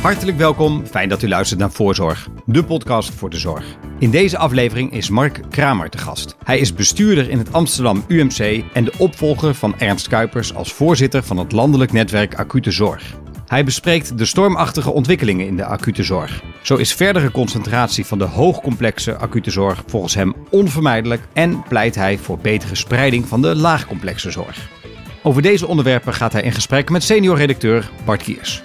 Hartelijk welkom, fijn dat u luistert naar Voorzorg, de podcast voor de zorg. In deze aflevering is Mark Kramer te gast. Hij is bestuurder in het Amsterdam UMC en de opvolger van Ernst Kuipers als voorzitter van het landelijk netwerk Acute Zorg. Hij bespreekt de stormachtige ontwikkelingen in de acute zorg. Zo is verdere concentratie van de hoogcomplexe acute zorg volgens hem onvermijdelijk en pleit hij voor betere spreiding van de laagcomplexe zorg. Over deze onderwerpen gaat hij in gesprek met senior redacteur Bart Kiers.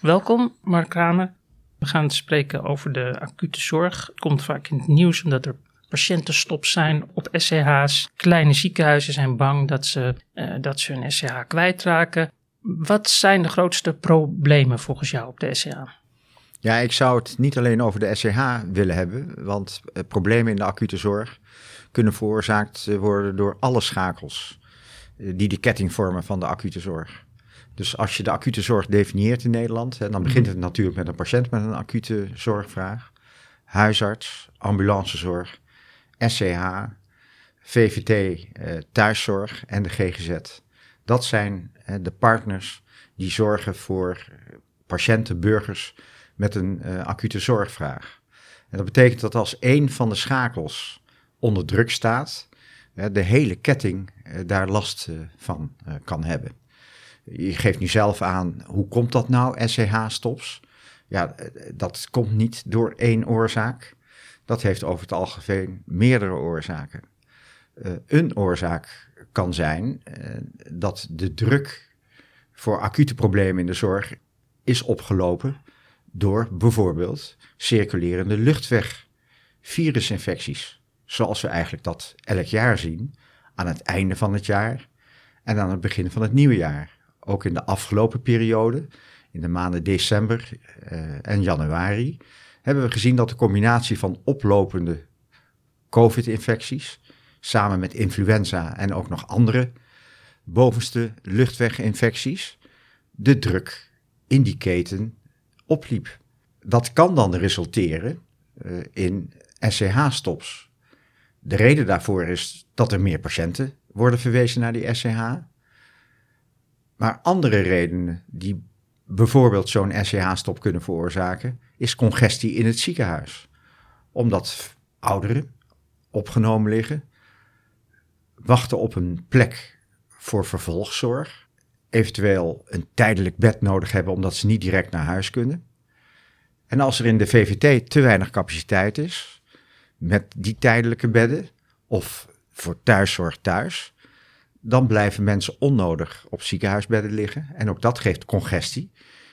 Welkom, Mark Kramer. We gaan het spreken over de acute zorg. Het komt vaak in het nieuws omdat er patiëntenstop zijn op SCH's. Kleine ziekenhuizen zijn bang dat ze, uh, dat ze hun SCH kwijtraken. Wat zijn de grootste problemen volgens jou op de SCH? Ja, ik zou het niet alleen over de SCH willen hebben, want uh, problemen in de acute zorg kunnen veroorzaakt worden door alle schakels uh, die de ketting vormen van de acute zorg. Dus als je de acute zorg definieert in Nederland, hè, dan begint het natuurlijk met een patiënt met een acute zorgvraag, huisarts, ambulancezorg, SCH, VVT, eh, thuiszorg en de GGZ. Dat zijn eh, de partners die zorgen voor patiënten, burgers met een uh, acute zorgvraag. En dat betekent dat als één van de schakels onder druk staat, de hele ketting daar last van kan hebben. Je geeft nu zelf aan, hoe komt dat nou, SCH-stops? Ja, dat komt niet door één oorzaak. Dat heeft over het algemeen meerdere oorzaken. Uh, een oorzaak kan zijn uh, dat de druk voor acute problemen in de zorg is opgelopen door bijvoorbeeld circulerende luchtweg virusinfecties. Zoals we eigenlijk dat elk jaar zien, aan het einde van het jaar en aan het begin van het nieuwe jaar ook in de afgelopen periode, in de maanden december uh, en januari, hebben we gezien dat de combinatie van oplopende COVID-infecties, samen met influenza en ook nog andere bovenste luchtweginfecties, de druk in die keten opliep. Dat kan dan resulteren uh, in SCH-stops. De reden daarvoor is dat er meer patiënten worden verwezen naar die SCH. Maar andere redenen die bijvoorbeeld zo'n SCH-stop kunnen veroorzaken, is congestie in het ziekenhuis. Omdat ouderen opgenomen liggen, wachten op een plek voor vervolgzorg, eventueel een tijdelijk bed nodig hebben omdat ze niet direct naar huis kunnen. En als er in de VVT te weinig capaciteit is, met die tijdelijke bedden, of voor thuiszorg thuis, dan blijven mensen onnodig op ziekenhuisbedden liggen. En ook dat geeft congestie,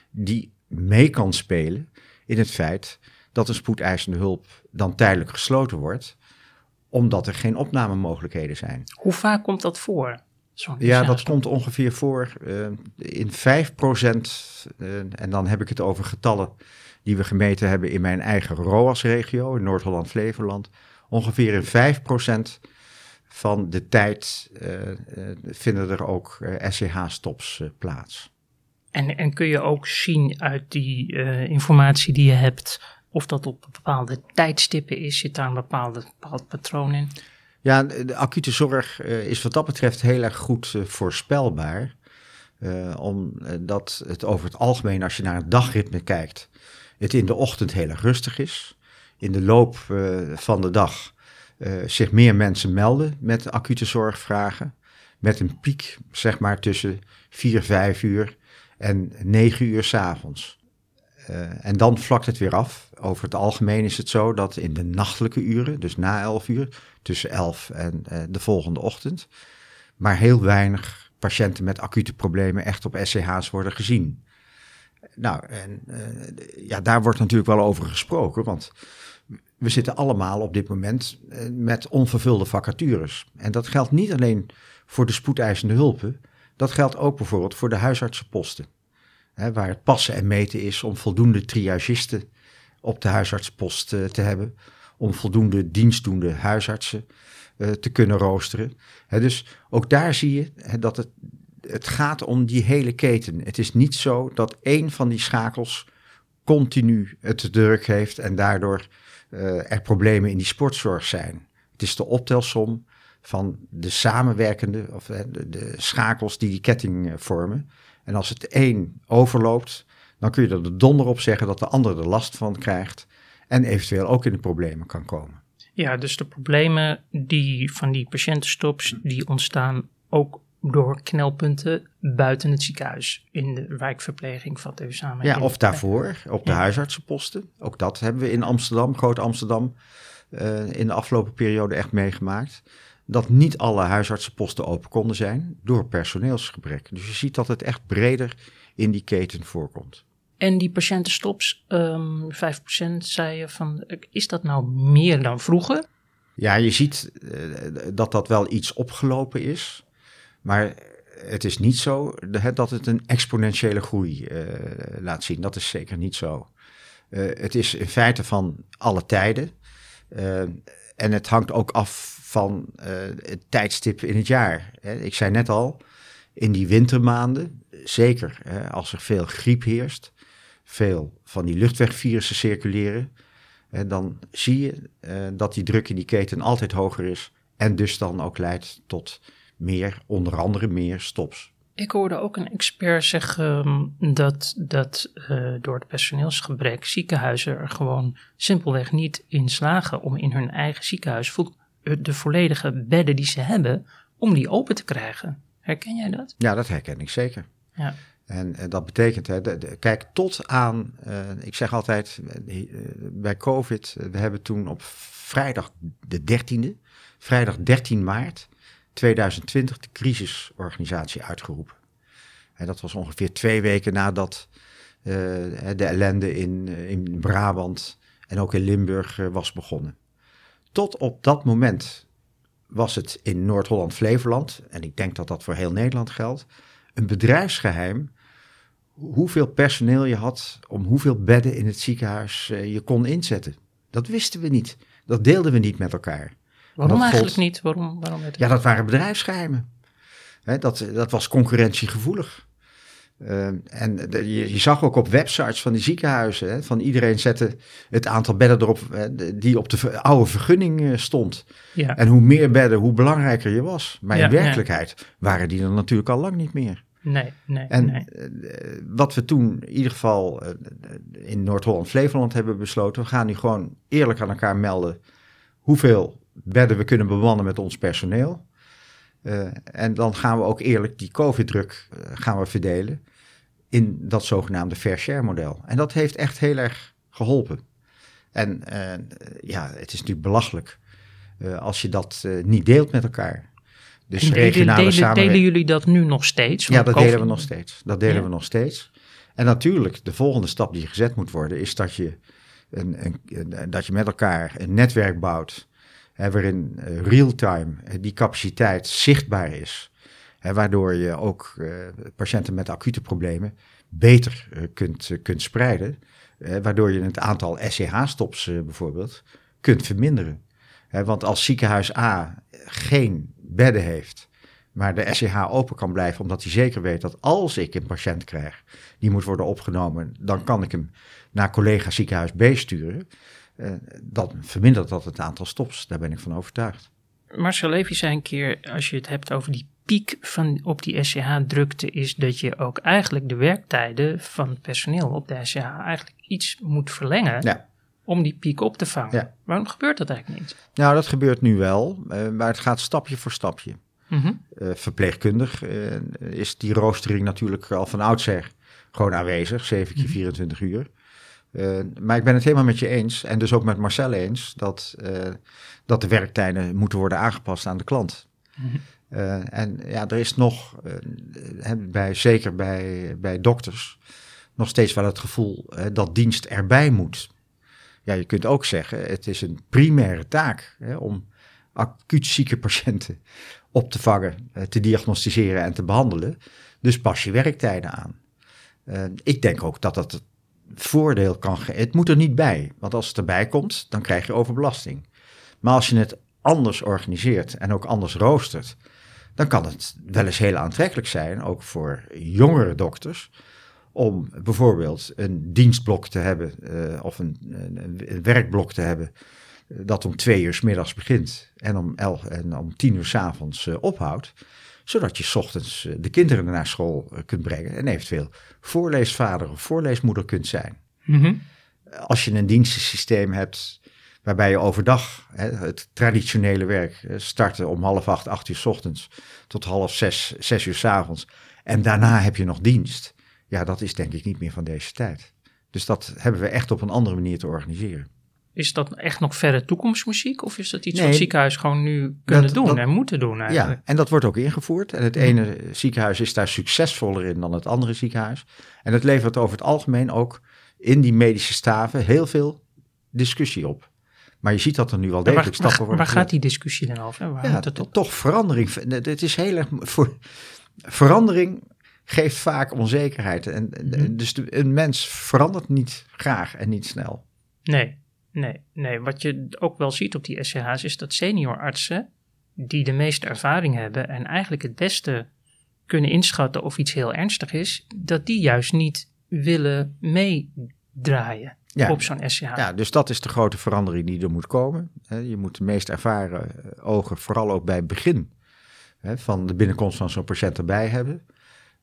die mee kan spelen in het feit dat een spoedeisende hulp dan tijdelijk gesloten wordt, omdat er geen opnamemogelijkheden zijn. Hoe vaak komt dat voor? Ja, dat komt ongeveer voor uh, in 5%, uh, en dan heb ik het over getallen die we gemeten hebben in mijn eigen ROAS-regio, in Noord-Holland-Flevoland. Ongeveer in 5% van de tijd uh, vinden er ook uh, SCH-stops plaats. En, en, kun je ook zien uit die informatie die je hebt of dat op bepaalde tijdstippen is? Zit daar een bepaalde, bepaald patroon in? Ja, de acute zorg is wat dat betreft heel erg goed voorspelbaar. omdat het over het algemeen, als je naar het dagritme kijkt, het in de ochtend heel erg rustig is. In de loop van de dag zich meer mensen melden met acute zorgvragen. Met een piek, zeg maar, tussen 4, 5 uur en 9 uur s'avonds. Uh, en dan vlakt het weer af. Over het algemeen is het zo dat in de nachtelijke uren, dus na 11 uur, tussen 11 en uh, de volgende ochtend, maar heel weinig patiënten met acute problemen echt op SCH's worden gezien. Nou, en ja, daar wordt natuurlijk wel over gesproken, want we zitten allemaal op dit moment eh, met onvervulde vacatures. En dat geldt niet alleen voor de spoedeisende hulpen, dat geldt ook bijvoorbeeld voor de huisartsenposten. Hè, waar het passen en meten is om voldoende triagisten op de huisartsenpost uh, te hebben, om voldoende dienstdoende huisartsen uh, te kunnen roosteren. Hè, dus ook daar zie je dat het, het gaat om die hele keten. Het is niet zo dat één van die schakels continu het druk heeft en daardoor er problemen in die sportzorg zijn. Het is de optelsom van de samenwerkende, of de, de schakels die die ketting vormen. En als het een overloopt, dan kun je er de donder op zeggen dat de ander er last van krijgt en eventueel ook in de problemen kan komen. Ja, dus de problemen die van die patiëntenstops, die ontstaan ook door knelpunten buiten het ziekenhuis. In de wijkverpleging vat even samen. Ja, of daarvoor, op de huisartsenposten. Ook dat hebben we in Amsterdam, Groot Amsterdam, uh, in de afgelopen periode echt meegemaakt. Dat niet alle huisartsenposten open konden zijn door personeelsgebrek. Dus je ziet dat het echt breder in die keten voorkomt. En die patiëntenstops, um, 5% zei je van, is dat nou meer dan vroeger? Ja, je ziet uh, dat dat wel iets opgelopen is. Maar het is niet zo dat het een exponentiële groei uh, laat zien. Dat is zeker niet zo. Uh, het is in feite van alle tijden. Uh, en het hangt ook af van het tijdstip in het jaar. Ik zei net al, in die wintermaanden, zeker als er veel griep heerst, veel van die luchtwegvirussen circuleren, dan zie je dat die druk in die keten altijd hoger is en dus dan ook leidt tot meer, onder andere meer stops. Ik hoorde ook een expert zeggen ehm, dat, dat uh, door het personeelsgebrek ziekenhuizen er gewoon simpelweg niet in slagen om in hun eigen ziekenhuis de volledige bedden die ze hebben, om die open te krijgen. Herken jij dat? Ja, dat herken ik zeker. Ja. En, en dat betekent, hè, kijk, tot aan, uh, ik zeg altijd uh, bij COVID, we hebben toen op vrijdag de 13e, vrijdag 13 maart, 2020 de crisisorganisatie uitgeroepen. En dat was ongeveer twee weken nadat uh, de ellende in, uh, in Brabant en ook in Limburg uh, was begonnen. Tot op dat moment was het in Noord-Holland-Flevoland, en ik denk dat dat voor heel Nederland geldt, een bedrijfsgeheim hoeveel personeel je had om hoeveel bedden in het ziekenhuis je kon inzetten. Dat wisten we niet. Dat deelden we niet met elkaar. Waarom eigenlijk niet? Waarom, waarom ja, dat waren bedrijfsgeheimen. dat, dat was concurrentiegevoelig. Uh, en je, je, zag ook op websites van die ziekenhuizen, van iedereen zette het aantal bedden erop die op de oude vergunning uh, stond. Ja. En hoe meer bedden, hoe belangrijker je was. Maar ja, in werkelijkheid ja. waren die er natuurlijk al lang niet meer. Nee, nee. En nee. Uh, wat we toen in ieder geval in Noord-Holland-Flevoland hebben besloten, we gaan nu gewoon eerlijk aan elkaar melden hoeveel bedden we kunnen bewannen met ons personeel. Uh, en dan gaan we ook eerlijk die COVID-druk uh, gaan we verdelen in dat zogenaamde fair share model. En dat heeft echt heel erg geholpen. En uh, ja, het is natuurlijk belachelijk als je dat niet deelt met elkaar. Dus en regionale delen, samenwerking. Delen jullie dat nu nog steeds? Ja, dat delen we nog steeds. Dat delen ja. we nog steeds. En natuurlijk, de volgende stap die gezet moet worden, is dat je, een, een, een, dat je met elkaar een netwerk bouwt waarin uh, real-time uh, die capaciteit zichtbaar is. Waardoor je ook uh, patiënten met acute problemen beter kunt, kunt spreiden. waardoor je het aantal SCH-stops bijvoorbeeld kunt verminderen. Want als ziekenhuis A geen bedden heeft, maar de SCH open kan blijven, omdat hij zeker weet dat als ik een patiënt krijg die moet worden opgenomen, dan kan ik hem naar collega ziekenhuis B sturen. Uh, dat vermindert dat het aantal stops. Daar ben ik van overtuigd. Marcel Levy zei een keer, als je het hebt over die piek van op die SCH-drukte, is dat je ook eigenlijk de werktijden van het personeel op de SCH eigenlijk iets moet verlengen. Ja. Om die piek op te vangen. Ja. Waarom gebeurt dat eigenlijk niet? Nou, dat gebeurt nu wel, uh, maar het gaat stapje voor stapje. Mm -hmm. uh, verpleegkundig is die roostering natuurlijk al van oudsher gewoon aanwezig, 7 keer 24 mm -hmm. uur. Uh, maar ik ben het helemaal met je eens, en dus ook met Marcel eens, dat, uh, dat de werktijden moeten worden aangepast aan de klant. Mm -hmm. uh, en ja, er is nog, bij, zeker bij, bij dokters, nog steeds wel het gevoel dat dienst erbij moet. Ja, je kunt ook zeggen, het is een primaire taak hè, om acuut zieke patiënten op te vangen, te diagnosticeren en te behandelen. Dus pas je werktijden aan. ik denk ook dat dat voordeel kan Het moet er niet bij, want als het erbij komt, dan krijg je overbelasting. Maar als je het anders organiseert en ook anders roostert, dan kan het wel eens heel aantrekkelijk zijn, ook voor jongere dokters, om bijvoorbeeld een dienstblok te hebben uh, of een, een, werkblok te hebben dat om twee uur s middags begint en om, elf, en om tien uur s avonds ophoudt. Zodat je s ochtends de kinderen naar school kunt brengen en eventueel voorleesvader of voorleesmoeder kunt zijn. Mhm. Als je een dienstensysteem hebt waarbij je overdag hè, het traditionele werk starten om half acht, acht uur s ochtends tot half zes, zes uur s avonds. En daarna heb je nog dienst. Ja, dat is denk ik niet meer van deze tijd. Dus dat hebben we echt op een andere manier te organiseren. Is dat echt nog verre toekomstmuziek? Of is dat iets Nee, wat ziekenhuis gewoon nu kunnen dat- doen dat- en moeten doen eigenlijk? Ja, en dat wordt ook ingevoerd. En het ene ziekenhuis is daar succesvoller in dan het andere ziekenhuis. En het levert over het algemeen ook in die medische staven heel veel discussie op. Maar je ziet dat er nu wel degelijk waar, stappen worden waar gaat die discussie dan over? Waar Ja, het op? toch verandering. Het is heel erg voor verandering geeft vaak onzekerheid. En, Mhm. Dus de- een mens verandert niet graag en niet snel. Nee, nee, nee. Wat je ook wel ziet op die SCH's is dat seniorartsen die de meeste ervaring hebben en eigenlijk het beste kunnen inschatten of iets heel ernstig is, dat die juist niet willen meedraaien Ja. op zo'n SCH. Ja, dus dat is de grote verandering die er moet komen. Je moet de meest ervaren eh, ogen vooral ook bij het begin van de binnenkomst van zo'n patiënt erbij hebben.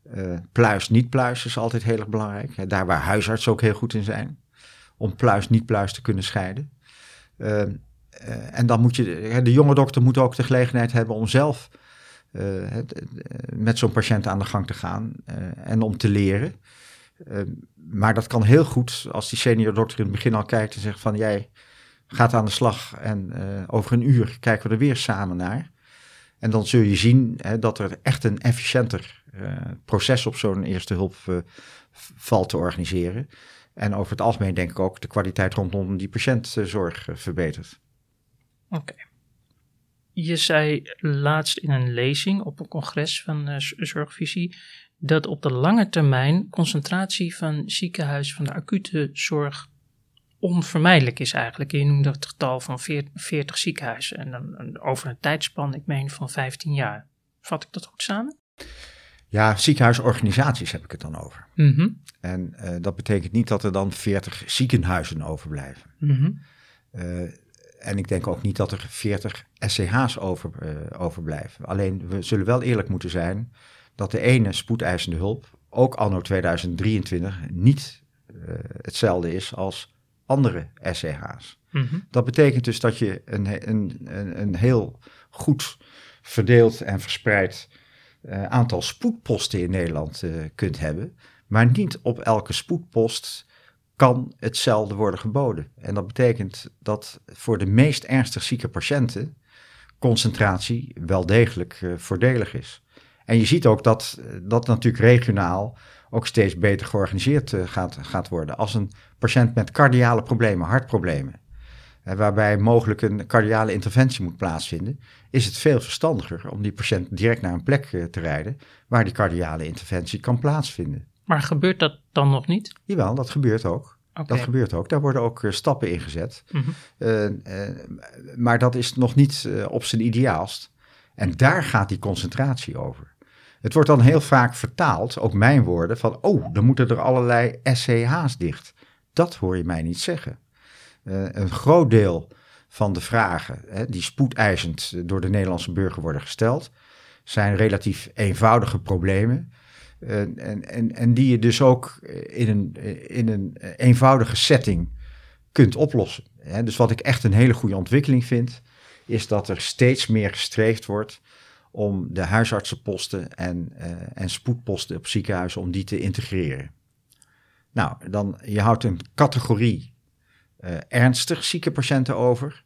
Eh, pluis, niet pluis is altijd heel erg belangrijk. Daar waar huisartsen ook heel goed in zijn. Om pluis, niet pluis te kunnen scheiden. Eh, eh, en dan moet je, hè, de jonge dokter moet ook de gelegenheid hebben om zelf eh, eh, met zo'n patiënt aan de gang te gaan en om te leren. Eh, maar dat kan heel goed als die senior dokter in het begin al kijkt en zegt van jij gaat aan de slag en over een uur kijken we er weer samen naar. En dan zul je zien hè, dat er echt een efficiënter proces op zo'n eerste hulp valt te organiseren. En over het algemeen denk ik ook de kwaliteit rondom die patiëntzorg eh, verbetert. Oké. Je zei laatst in een lezing op een congres van eh, Zorgvisie dat op de lange termijn concentratie van ziekenhuis van de acute zorg onvermijdelijk is eigenlijk. Je noemde het getal van veer- 40 ziekenhuizen en dan over een tijdspan, ik meen van 15 jaar. Vat ik dat goed samen? Ja, ziekenhuisorganisaties heb ik het dan over. Mhm. En eh, dat betekent niet dat er dan 40 ziekenhuizen overblijven. Mhm. Eh, en ik denk ook niet dat er 40 SCH's over, eh, overblijven. Alleen we zullen wel eerlijk moeten zijn dat de ene spoedeisende hulp, ook anno 2023, niet hetzelfde is als andere SCH's. Mhm. Dat betekent dus dat je een, een, een, een heel goed verdeeld en verspreid eh, aantal spoedposten in Nederland eh, kunt hebben. Maar niet op elke spoedpost kan hetzelfde worden geboden. En dat betekent dat voor de meest ernstig zieke patiënten concentratie wel degelijk eh, voordelig is. En je ziet ook dat dat natuurlijk regionaal ook steeds beter georganiseerd gaat, gaat worden. Als een patiënt met cardiale problemen, hartproblemen, waarbij mogelijk een cardiale interventie moet plaatsvinden, is het veel verstandiger om die patiënt direct naar een plek eh, te rijden waar die cardiale interventie kan plaatsvinden. Maar gebeurt dat dan nog niet? Jawel, dat gebeurt ook. Dat gebeurt ook. Daar worden ook eh, stappen in gezet. Mhm. Eh, maar dat is nog niet op zijn ideaalst. En daar gaat die concentratie over. Het wordt dan heel vaak vertaald, ook mijn woorden, van oh, dan moeten er allerlei SCH's dicht. Dat hoor je mij niet zeggen. Eh, een groot deel van de vragen hè, die spoedeisend door de Nederlandse burger worden gesteld, zijn relatief eenvoudige problemen. Eh, en, en, en die je dus ook in een, in een eenvoudige setting kunt oplossen. Hè, dus wat ik echt een hele goede ontwikkeling vind, is dat er steeds meer gestreefd wordt om de huisartsenposten en, eh, en spoedposten op ziekenhuizen, om die te integreren. Nou, dan, je houdt een categorie ernstig zieke patiënten over,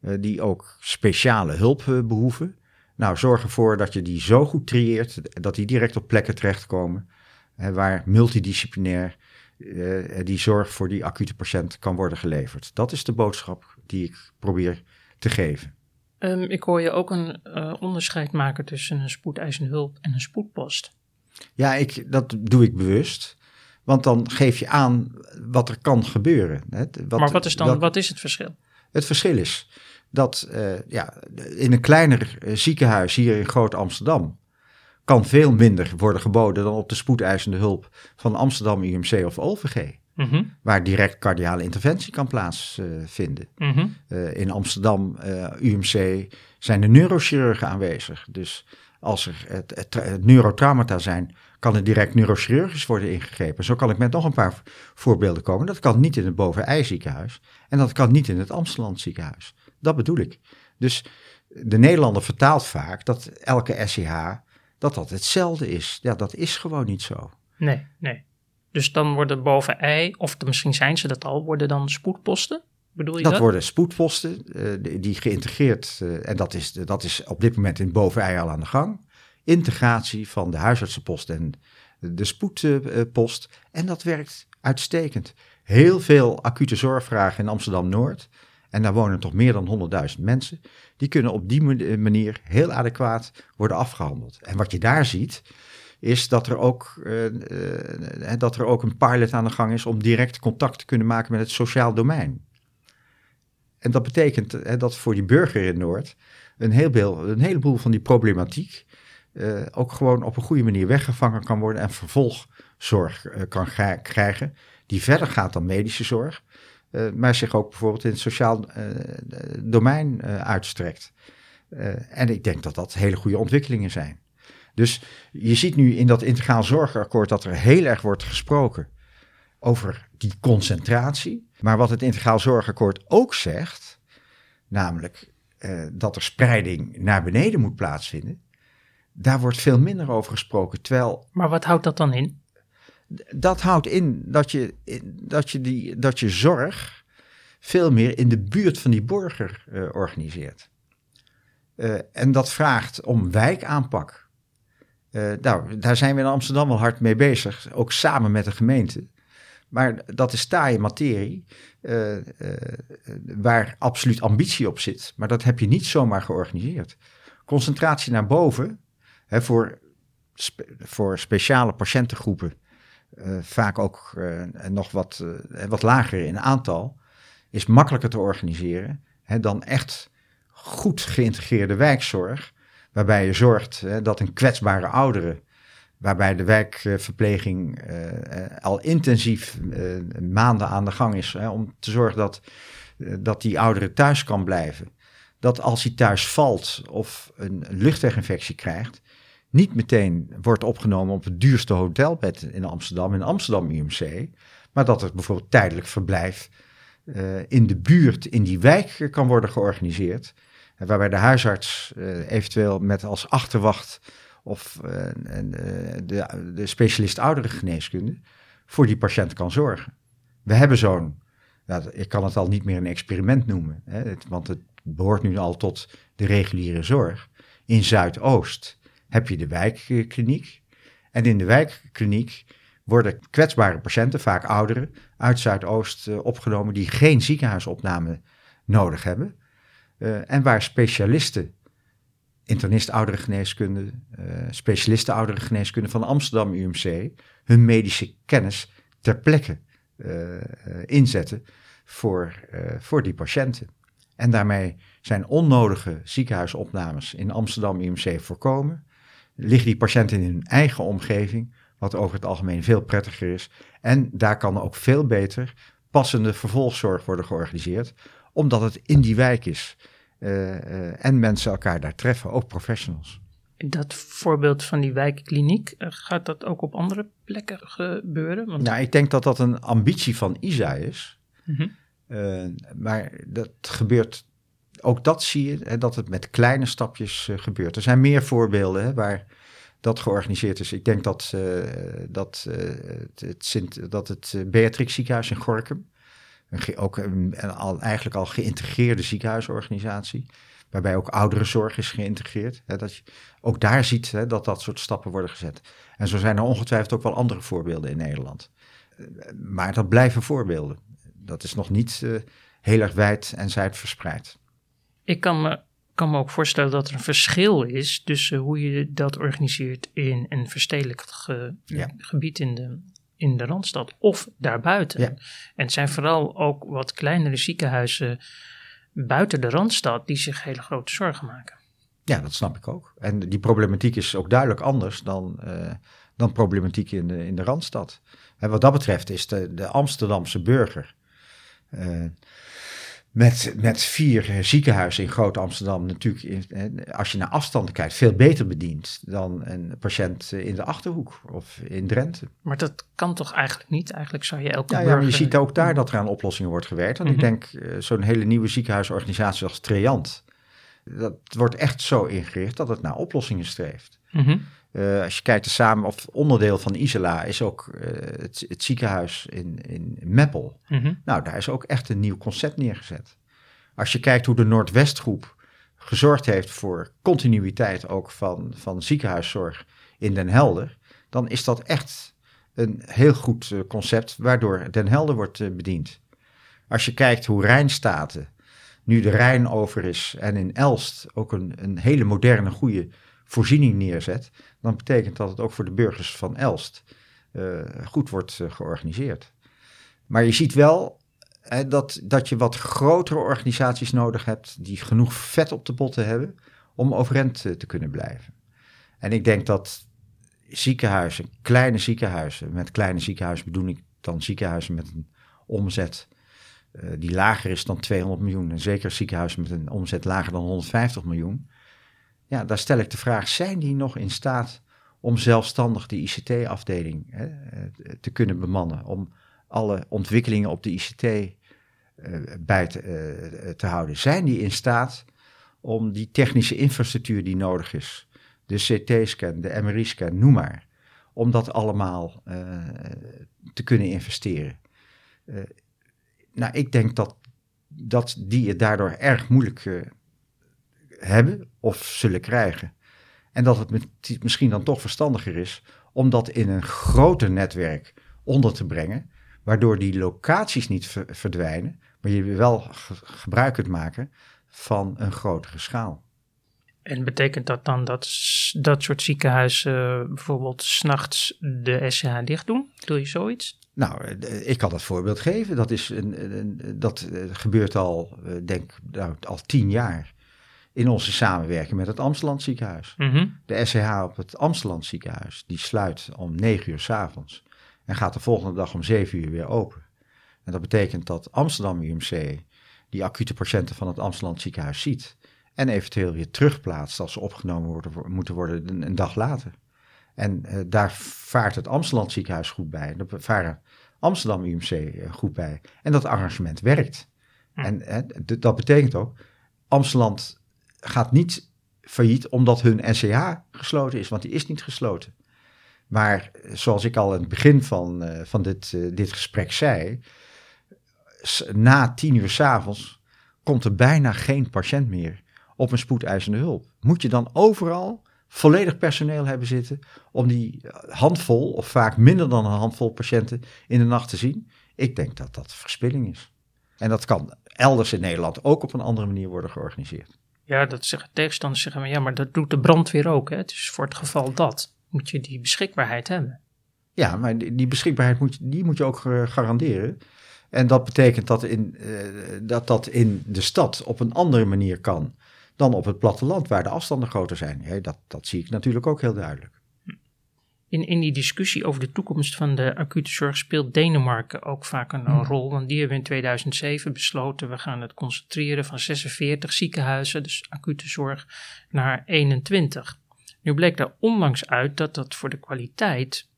eh, die ook speciale hulp eh, behoeven. Nou, zorg ervoor dat je die zo goed trieert, dat die direct op plekken terechtkomen, eh, waar multidisciplinair eh, die zorg voor die acute patiënt kan worden geleverd. Dat is de boodschap die ik probeer te geven. Ehm, ik hoor je ook een eh, onderscheid maken tussen een spoedeisende hulp en een spoedpost. Ja, ik, dat doe ik bewust. Want dan geef je aan wat er kan gebeuren. Hè. Wat, maar wat is dan wat is het verschil? Het verschil is dat eh, ja, in een kleiner eh, ziekenhuis hier in Groot Amsterdam kan veel minder worden geboden dan op de spoedeisende hulp van Amsterdam UMC of OVG. Mhm, waar direct cardiale interventie kan plaatsvinden. mhm. Eh, in Amsterdam, UMC, zijn de neurochirurgen aanwezig. Dus als er neurotraumata zijn, kan er direct neurochirurgisch worden ingegrepen. Zo kan ik met nog een paar voorbeelden komen. Dat kan niet in het Boven-Ei ziekenhuis en dat kan niet in het Amsterdam ziekenhuis. Dat bedoel ik. Dus de Nederlander vertaalt vaak dat elke SCH dat dat hetzelfde is. Ja, dat is gewoon niet zo. Nee, nee. Dus dan worden boven ei, of de- misschien zijn ze dat al, worden dan spoedposten? Bedoel je dat? Dat worden spoedposten eh, die- geïntegreerd, eh, en dat is, dat is op dit moment in het Boven-Ei al aan de gang. Integratie van de huisartsenpost en de spoedpost. En dat werkt uitstekend. Heel veel acute zorgvragen in Amsterdam-Noord. En daar wonen toch meer dan 100.000 mensen. Die kunnen op die ma- manier heel adequaat worden afgehandeld. En wat je daar ziet, is dat er ook, eh, eh, dat er ook een pilot aan de gang is om direct contact te kunnen maken met het sociaal domein. En dat betekent eh, dat voor die burger in Noord een, heel een heleboel van die problematiek eh, ook gewoon op een goede manier weggevangen kan worden en vervolgzorg eh, kan krijgen, die verder gaat dan medische zorg, eh, maar zich ook bijvoorbeeld in het sociaal domein uitstrekt. En ik denk dat dat hele goede ontwikkelingen zijn. Dus je ziet nu in dat integraal zorgakkoord dat er heel erg wordt gesproken over die concentratie. Maar wat het integraal zorgakkoord ook zegt, namelijk dat er spreiding naar beneden moet plaatsvinden, daar wordt veel minder over gesproken. Terwijl Maar wat houdt dat dan in? dat houdt in dat je, dat je, die, dat je zorg veel meer in de buurt van die burger eh, organiseert. Eh, en dat vraagt om wijkaanpak. Eh, nou, daar zijn we in Amsterdam wel hard mee bezig, ook samen met de gemeente. Maar dat is taaie materie, waar absoluut ambitie op zit. Maar dat heb je niet zomaar georganiseerd. Concentratie naar boven, hè, voor, voor speciale patiëntengroepen, eh, vaak ook eh, nog wat, eh, wat lager in aantal, is makkelijker te organiseren hè, dan echt goed geïntegreerde wijkzorg, waarbij je zorgt hè, dat een kwetsbare oudere, waarbij de wijkverpleging al intensief maanden aan de gang is hè, om te zorgen dat, dat die oudere thuis kan blijven. Dat als hij thuis valt of een luchtweginfectie krijgt, niet meteen wordt opgenomen op het duurste hotelbed in Amsterdam, in Amsterdam UMC, maar dat er bijvoorbeeld tijdelijk verblijf eh, in de buurt, in die wijk kan worden georganiseerd. En waarbij de huisarts eh, eventueel met als achterwacht of eh, eh, de, de specialist ouderengeneeskunde voor die patiënt kan zorgen. We hebben zo'n, ik kan het al niet meer een experiment noemen, hè, want het behoort nu al tot de reguliere zorg. In Zuidoost heb je de wijkkliniek. En in de wijkkliniek worden kwetsbare patiënten, vaak ouderen, uit Zuidoost eh, opgenomen die geen ziekenhuisopname nodig hebben. Eh, en waar specialisten, internist ouderengeneeskunde, eh specialisten ouderengeneeskunde van Amsterdam UMC, hun medische kennis ter plekke inzetten voor, voor die patiënten. En daarmee zijn onnodige ziekenhuisopnames in Amsterdam UMC voorkomen. Liggen die patiënten in hun eigen omgeving, wat over het algemeen veel prettiger is. En daar kan ook veel beter passende vervolgzorg worden georganiseerd, omdat het in die wijk is. eh, eh, en mensen elkaar daar treffen, ook professionals. Dat voorbeeld van die wijkkliniek, eh, gaat dat ook op andere plekken gebeuren? Want, Nou, ik denk dat dat een ambitie van ISA is. Mhm. Maar dat gebeurt, ook dat zie je, hè, dat het met kleine stapjes eh, gebeurt. Er zijn meer voorbeelden hè, waar dat georganiseerd is. Ik denk dat, eh, dat, eh, het, Sint, dat het Beatrix ziekenhuis in Gorkum, een ook al, eigenlijk al geïntegreerde ziekenhuisorganisatie, waarbij ook ouderenzorg is geïntegreerd. Hè, dat je ook daar ziet hè, dat dat soort stappen worden gezet. En zo zijn er ongetwijfeld ook wel andere voorbeelden in Nederland. Maar dat blijven voorbeelden. Dat is nog niet heel erg wijd en zijd verspreid. Ik kan me, kan me ook voorstellen dat er een verschil is tussen hoe je dat organiseert in een verstedelijkt ge- Ja. gebied in de, in de Randstad of daarbuiten. Ja. En het zijn vooral ook wat kleinere ziekenhuizen buiten de Randstad die zich hele grote zorgen maken. Ja, dat snap ik ook. En die problematiek is ook duidelijk anders dan, eh, dan problematiek in de, in de Randstad. En wat dat betreft is de, de Amsterdamse burger uh, met, met vier ziekenhuizen in Groot Amsterdam natuurlijk, in, als je naar afstand kijkt, veel beter bediend dan een patiënt in de Achterhoek of in Drenthe. Maar dat kan toch eigenlijk niet? Eigenlijk zou je elke ja, burger... Ja, maar je ziet ook daar dat er aan oplossingen wordt gewerkt. En ik Mhm. denk, zo'n hele nieuwe ziekenhuisorganisatie als Treant, dat wordt echt zo ingericht dat het naar oplossingen streeft. Mhm. Uh, als je kijkt, samen, of onderdeel van Isela is ook uh, het, het, ziekenhuis in, in Meppel. Mhm. Nou, daar is ook echt een nieuw concept neergezet. Als je kijkt hoe de Noordwestgroep gezorgd heeft voor continuïteit ook van, van ziekenhuiszorg in Den Helder, dan is dat echt een heel goed uh, concept waardoor Den Helder wordt bediend. Als je kijkt hoe Rijnstaten nu de Rijn over is en in Elst ook een, een hele moderne, goede voorziening neerzet, dan betekent dat het ook voor de burgers van Elst uh, goed wordt uh, georganiseerd. Maar je ziet wel dat, dat je wat grotere organisaties nodig hebt die genoeg vet op de botten hebben om overeind uh, te kunnen blijven. En ik denk dat ziekenhuizen, kleine ziekenhuizen, met kleine ziekenhuizen bedoel ik dan ziekenhuizen met een omzet die lager is dan 200 miljoen, en zeker ziekenhuizen met een omzet lager dan 150 miljoen, ja, daar stel ik de vraag: zijn die nog in staat om zelfstandig de ICT-afdeling hè, te kunnen bemannen? Om alle ontwikkelingen op de ICT uh, bij te, uh, te, houden? Zijn die in staat om die technische infrastructuur die nodig is, de CT-scan, de MRI-scan, noem maar, om dat allemaal te kunnen investeren? nou, ik denk dat, dat die het daardoor erg moeilijk hebben of zullen krijgen. En dat het misschien dan toch verstandiger is om dat in een groter netwerk onder te brengen, waardoor die locaties niet verdwijnen, maar je wel ge gebruik kunt maken van een grotere schaal. En betekent dat dan dat dat soort ziekenhuizen bijvoorbeeld s'nachts de SCH dicht doen? Doe je zoiets? Nou, ik kan dat voorbeeld geven. Dat, is een, een, dat gebeurt al, denk nou, al tien jaar in onze samenwerking met het Amsterdam ziekenhuis. Mm -hmm. De SCH op het Amsterdam ziekenhuis, die sluit om 9 uur s avonds en gaat de volgende dag om 7 uur weer open. En dat betekent dat Amsterdam UMC die acute patiënten van het Amsterdam ziekenhuis ziet en eventueel weer terugplaatst als ze opgenomen worden, moeten worden een, een dag later. En uh, daar vaart het Amsterdam ziekenhuis goed bij, daar varen Amsterdam UMC uh, goed bij. En dat arrangement werkt. En uh, dat betekent ook, Amsterdam gaat niet failliet omdat hun SCH gesloten is, want die is niet gesloten. Maar zoals ik al in het begin van, uh, van dit, uh, dit gesprek zei, na tien uur s'avonds komt er bijna geen patiënt meer op een spoedeisende hulp. Moet je dan overal volledig personeel hebben zitten om die handvol, of vaak minder dan een handvol patiënten in de nacht te zien? Ik denk dat dat verspilling is. En dat kan elders in Nederland ook op een andere manier worden georganiseerd. Ja, dat zeggen tegenstanders zeggen, maar ja, maar dat doet de brandweer ook. Hè? Dus voor het geval dat moet je die beschikbaarheid hebben. Ja, maar die, beschikbaarheid moet, die moet je ook garanderen. En dat betekent dat, in, uh, dat dat in de stad op een andere manier kan dan op het platteland, waar de afstanden groter zijn. Ja, dat, dat zie ik natuurlijk ook heel duidelijk. In, in die discussie over de toekomst van de acute zorg speelt Denemarken ook vaak een Hmm. rol. Want die hebben in 2007 besloten, we gaan het concentreren van 46 ziekenhuizen, dus acute zorg, naar 21. Nu bleek daar onlangs uit dat dat voor de kwaliteit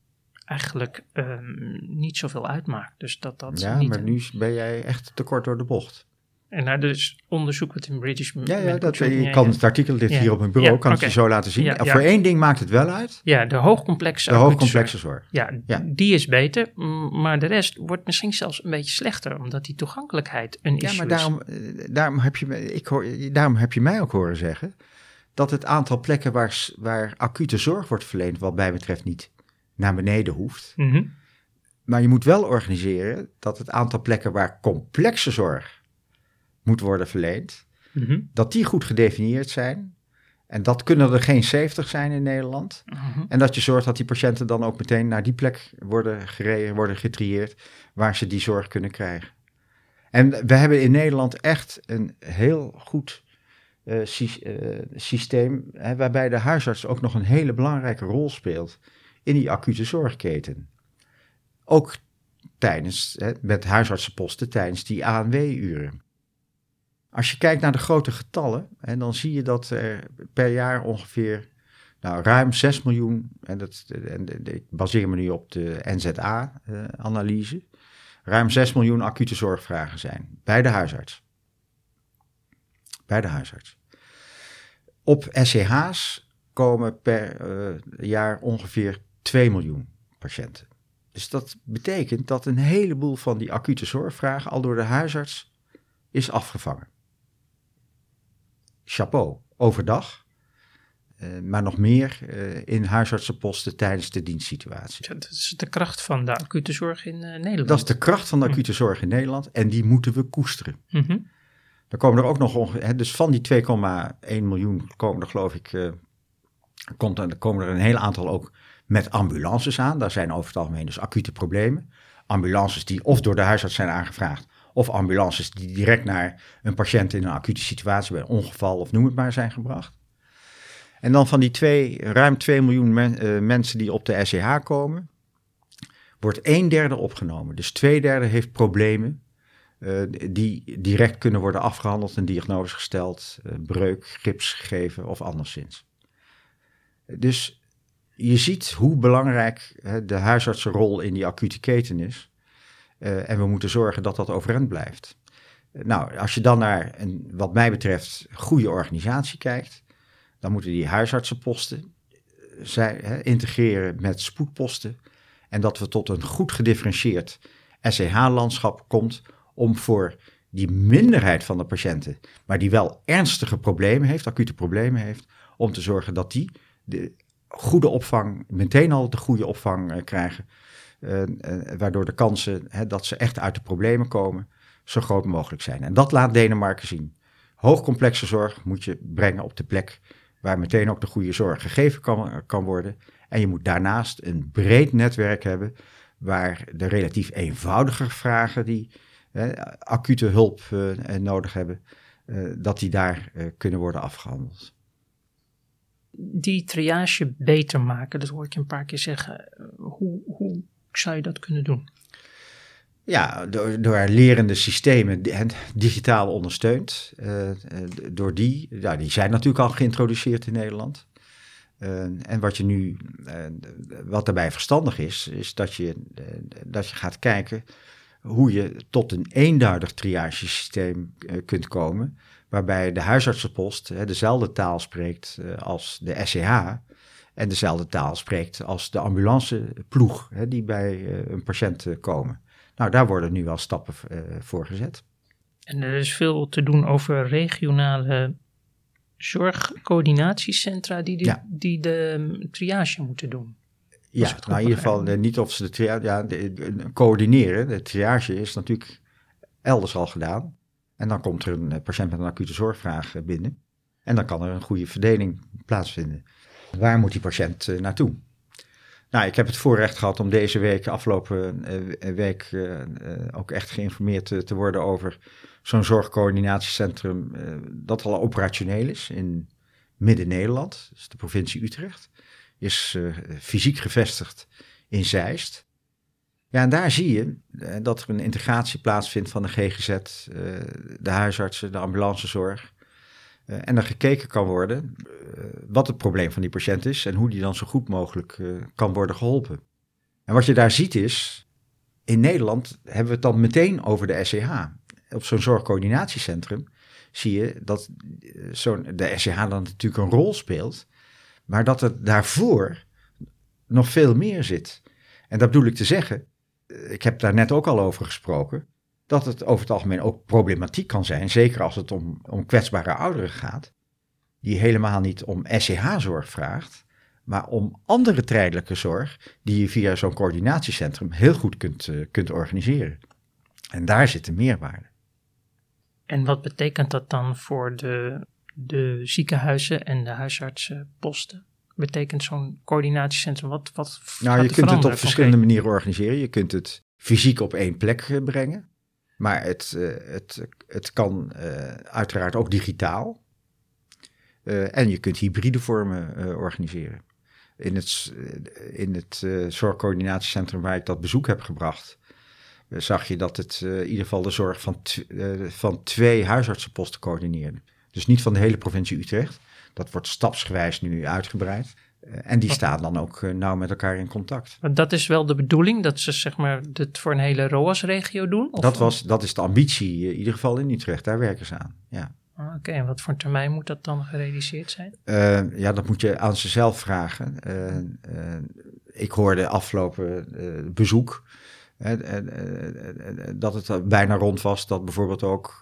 eigenlijk um, niet zoveel uitmaakt. Dus dat dat ja, niet maar nu ben jij echt te kort door de bocht. En naar dus onderzoek wat in British Ja, ja dat, je kan het artikel ja. hier op mijn bureau, ja, kan okay. het je zo laten zien. Ja, ja, Voor één ding maakt het wel uit. Ja, de hoogcomplexe De hoogcomplexe zorg. Ja, die is beter, maar de rest wordt misschien zelfs een beetje slechter, omdat die toegankelijkheid een ja, issue maar daarom, is. Daarom heb, je, ik hoor, daarom heb je mij ook horen zeggen dat het aantal plekken waar, waar acute zorg wordt verleend, wat mij betreft niet naar beneden hoeft. Mm -hmm. Maar je moet wel organiseren dat het aantal plekken waar complexe zorg moet worden verleend, mm -hmm. dat die goed gedefinieerd zijn. En dat kunnen er geen 70 zijn in Nederland. Mm -hmm. En dat je zorgt dat die patiënten dan ook meteen naar die plek worden gereden, worden getrieerd, waar ze die zorg kunnen krijgen. En we hebben in Nederland echt een heel goed uh, sy uh, systeem, hè, waarbij de huisarts ook nog een hele belangrijke rol speelt in die acute zorgketen. ook tijdens, hè, met huisartsenposten tijdens die ANW-uren. Als je kijkt naar de grote getallen, en dan zie je dat er per jaar ongeveer nou, ruim 6 miljoen, en, dat, en ik baseer me nu op de NZA-analyse, ruim 6 miljoen acute zorgvragen zijn bij de huisarts. Bij de huisarts. Op SCH's komen per uh, jaar ongeveer 2 miljoen patiënten. Dus dat betekent dat een heleboel van die acute zorgvragen al door de huisarts is afgevangen. Chapeau, overdag. Uh, maar nog meer uh, in huisartsenposten tijdens de dienstsituatie. Dat is de kracht van de acute zorg in uh, Nederland. Dat is de kracht van de acute zorg in Nederland en die moeten we koesteren. Mm -hmm. Dan komen er ook nog ongeveer, dus van die 2,1 miljoen komen er geloof ik, komt er, komen er een heel aantal ook met ambulances aan. Daar zijn over het algemeen dus acute problemen. Ambulances die of door de huisarts zijn aangevraagd, of ambulances die direct naar een patiënt in een acute situatie bij een ongeval of noem het maar zijn gebracht. En dan van die twee, ruim 2 miljoen uh, mensen die op de SCH komen, wordt een derde opgenomen. Dus twee derde heeft problemen uh, die direct kunnen worden afgehandeld en diagnose gesteld, uh, breuk, gips gegeven of anderszins. Dus je ziet hoe belangrijk de huisartsenrol in die acute keten is. Uh, en we moeten zorgen dat dat overeind blijft. Nou, als je dan naar een, wat mij betreft, goede organisatie kijkt, dan moeten die huisartsenposten zij, hè, integreren met spoedposten. En dat we tot een goed gedifferentieerd SCH-landschap komt om voor die minderheid van de patiënten, maar die wel ernstige problemen heeft, acute problemen heeft, om te zorgen dat die de goede opvang, meteen al de goede opvang krijgen. Uh, uh, waardoor de kansen hè, dat ze echt uit de problemen komen zo groot mogelijk zijn. En dat laat Denemarken zien. Hoogcomplexe zorg moet je brengen op de plek waar meteen ook de goede zorg gegeven kan, kan worden. En je moet daarnaast een breed netwerk hebben waar de relatief eenvoudige vragen die acute hulp nodig hebben, dat die daar kunnen worden afgehandeld die triage beter maken? Dat hoor ik een paar keer zeggen. Hoe, hoe zou je dat kunnen doen? Ja, door, door lerende systemen digitaal ondersteund. Uh, door die, ja, die zijn natuurlijk al geïntroduceerd in Nederland. Uh, en wat je nu, wat daarbij verstandig is, is dat je, dat je gaat kijken hoe je tot een eenduidig triagesysteem kunt komen waarbij de huisartsenpost dezelfde taal spreekt als de SCH en dezelfde taal spreekt als de ambulanceploeg hè, die bij uh, een patiënt uh, komen. Nou, daar worden nu wel stappen voor gezet. En er is veel te doen over regionale zorgcoördinatiecentra die de, ja. die de mm, triage moeten doen. Ja, nou in ieder geval niet of ze de triage, ja, de, de, coördineren. De triage is natuurlijk elders al gedaan. En dan komt er een eh, patiënt met een acute zorgvraag eh, binnen. En dan kan er een goede verdeling plaatsvinden. Waar moet die patiënt uh, naartoe? Nou, ik heb het voorrecht gehad om deze week, afgelopen uh, week, uh, ook echt geïnformeerd te, worden over zo'n zorgcoördinatiecentrum dat al operationeel is in Midden-Nederland, dus de provincie Utrecht. Is fysiek gevestigd in Zeist. Ja, en daar zie je dat er een integratie plaatsvindt van de GGZ, eh, de huisartsen, de ambulancezorg. Uh, en er gekeken kan worden wat het probleem van die patiënt is en hoe die dan zo goed mogelijk kan worden geholpen. En wat je daar ziet is, in Nederland hebben we het dan meteen over de SCH. Op zo'n zorgcoördinatiecentrum zie je dat zo'n, de SCH dan natuurlijk een rol speelt, maar dat er daarvoor nog veel meer zit. En dat bedoel ik te zeggen, ik heb daar net ook al over gesproken, dat het over het algemeen ook problematiek kan zijn, zeker als het om, om kwetsbare ouderen gaat, die helemaal niet om SCH-zorg vraagt, maar om andere tijdelijke zorg die je via zo'n coördinatiecentrum heel goed kunt, uh, kunt organiseren. En daar zit de meerwaarde. En wat betekent dat dan voor de, de ziekenhuizen en de huisartsenposten? betekent zo'n coördinatiecentrum? Wat, wat nou, je kunt het op verschillende manieren organiseren. Je kunt het fysiek op één plek eh, brengen. Maar het, uh, het, het kan uh, uiteraard ook digitaal. Uh, en je kunt hybride vormen organiseren. in het, in het zorgcoördinatiecentrum waar ik dat bezoek heb gebracht, zag je dat het in ieder geval de zorg van, van twee huisartsenposten coördineerde. Dus niet van de hele provincie Utrecht. Dat wordt stapsgewijs nu uitgebreid. Eh, en die staan dan ook uh, nauw met elkaar in contact. Maar dat is wel de bedoeling, dat ze zeg maar dit voor een hele ROAS-regio doen? Dat, was, dat is de ambitie, eh, in ieder geval in Utrecht. Daar werken ze aan, ja. Ah, oké, en wat voor termijn moet dat dan gerealiseerd zijn? ja, dat moet je aan ze zelf vragen. ik hoorde afgelopen bezoek dat het bijna rond was dat bijvoorbeeld ook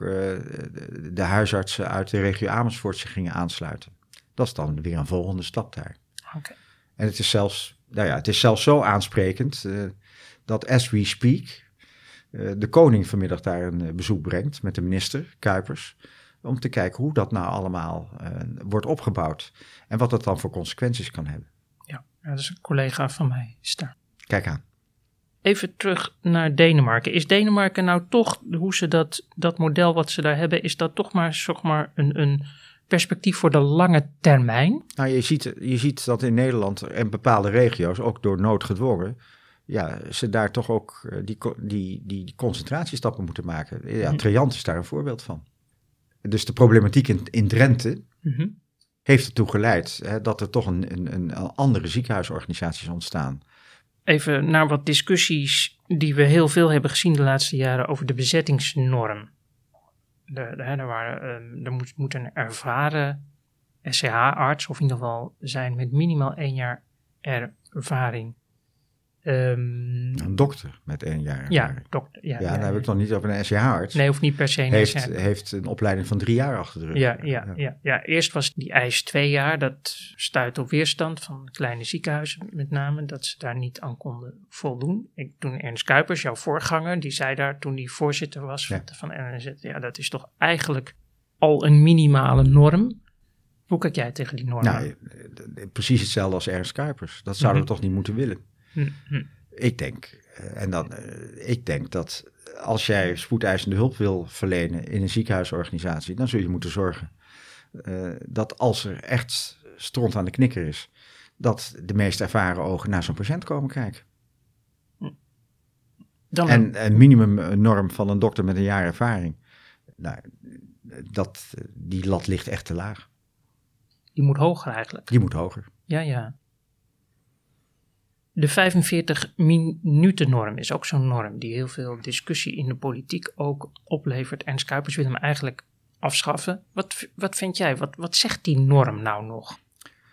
de huisartsen uit de regio Amersfoort zich gingen aansluiten. Dat is dan weer een volgende stap daar. En het is zelfs, nou ja, het is zelfs zo aansprekend uh, dat as we speak uh, de koning vanmiddag daar een uh, bezoek brengt met de minister Kuipers. Om te kijken hoe dat nou allemaal wordt opgebouwd. En wat dat dan voor consequenties kan hebben. Ja, dat is een collega van mij is daar. Kijk aan. Even terug naar Denemarken. Is Denemarken nou toch, hoe ze dat, dat model wat ze daar hebben, is dat toch maar, zeg maar een, een perspectief voor de lange termijn? Nou, je ziet, je ziet dat in Nederland en bepaalde regio's, ook door nood gedwongen, ja, ze daar toch ook eh, die, die, die, concentratiestappen moeten maken. Ja, mm is daar een voorbeeld van. Dus de problematiek in, in Drenthe mhm. heeft ertoe geleid hè, dat er toch een, een, een andere ziekenhuisorganisaties ontstaan. Even naar wat discussies die we heel veel hebben gezien de laatste jaren over de bezettingsnorm ehm, er moet een ervaren SCH-arts, of in ieder geval zijn met minimaal één jaar ervaring, Um, een dokter met één jaar. Ja, dokter. Ja, ja, ja, dan heb ik nog niet over een SCH-arts. Nee, hoeft niet per se een heeft, heeft een opleiding van drie jaar achter de rug. Ja, ja, ja. ja, eerst was die eis twee jaar. Dat stuit op weerstand van kleine ziekenhuizen met name. Dat ze daar niet aan konden voldoen. Ik, toen Ernst Kuipers, jouw voorganger, die zei daar toen hij voorzitter was van, van NNZ. Ja, dat is toch eigenlijk al een minimale norm. Hoe kijk jij tegen die norm? Nou, precies hetzelfde als Ernst Kuipers. Dat zouden we mhm. toch niet moeten willen. Hm, Ik denk, eh, en dan, eh, ik denk dat als jij spoedeisende hulp wil verlenen in een ziekenhuisorganisatie, dan zul je moeten zorgen uh, dat als er echt stront aan de knikker is, dat de meest ervaren ogen naar zo'n patiënt komen kijken. Dan en een minimumnorm van een dokter met een jaar ervaring, nou, dat, die lat ligt echt te laag. Die moet hoger eigenlijk. Die moet hoger. Ja, ja. De 45 minuten norm is ook zo'n norm die heel veel discussie in de politiek ook oplevert. En Kuipers wil hem eigenlijk afschaffen. Wat, wat vind jij? Wat, wat zegt die norm nou nog?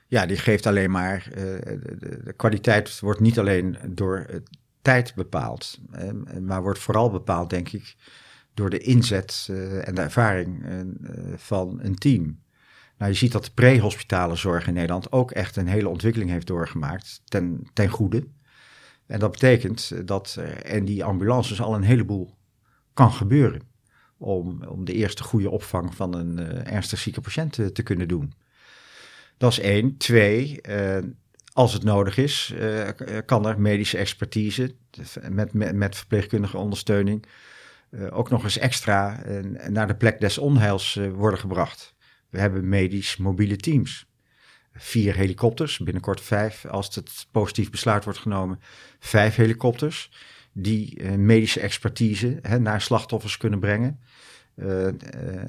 Ja, die geeft alleen maar. Uh, de, de, kwaliteit wordt niet alleen door tijd bepaald, uh, maar wordt vooral bepaald, denk ik, door de inzet en de ervaring van een team. Nou, je ziet dat de prehospitale zorg in Nederland ook echt een hele ontwikkeling heeft doorgemaakt ten, ten goede. En dat betekent dat er in die ambulances al een heleboel kan gebeuren. Om, om de eerste goede opvang van een uh, ernstig zieke patiënt te, te, kunnen doen. Dat is één. Twee, uh, als het nodig is, kan er medische expertise met, met, met verpleegkundige ondersteuning ook nog eens extra naar de plek des onheils worden gebracht. We hebben medisch mobiele teams. Vier helikopters, binnenkort vijf, als het positief besluit wordt genomen, vijf helikopters die uh, medische expertise hè, naar slachtoffers kunnen brengen. Uh, uh,